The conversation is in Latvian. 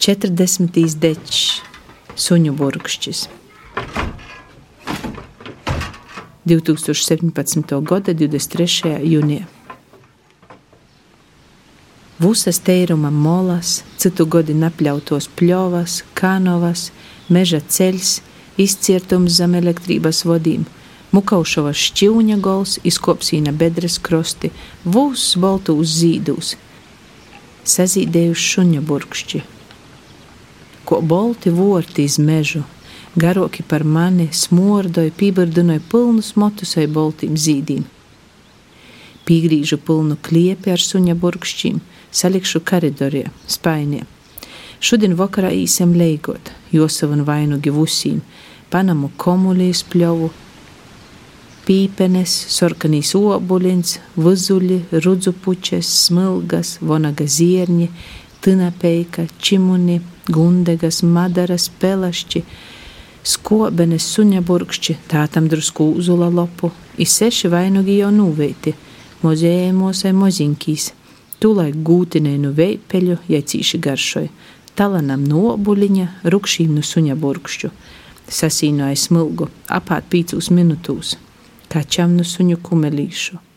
40. dečs, suņu burkšķis. 2017. gada 23. jūnijā. Vusas teiruma molas, citu godi napļautos pļovas, kanovas, meža ceļš, izcirtums zem elektrības vodīm, Mukaušovas šķiūņa gols, izkopsīna bedres krosti, vūs boltūs zīdūs, sazīdējuši šuņa burkšķi ko bolti vorti iz mežu. Garoki par mani smordoja, pībardinoja pilnus motus vai boltīm zīdīm. Pīgrīžu pilnu kliepi ar suņa burkšķīm, salikšu koridorē, spainie. Šodien vakarā īsam leigot, Josavu un Vainugi vusīm, Panamu komulīs pļovu, pīpenes, sorkanīs obuļins, vuzuļi, rudzupučes, smilgas, vonaga zierņi, tinapeika, čimuni, gundegas, madaras, pelašķi, skobenes, suņaburkšķi, tātam drusku uzula lopu, i seši vainugi jau nuveiti, mozējumos vai moziņkīs, tūlaik gūtinēju nu veipeļu, ja cīši garšoja, talanam no obuliņa, rukšīm nu suņaburkšķu, sasīnoja smilgu, apāt pīcūs minūtūs, kačam nu suņu kumelīšu.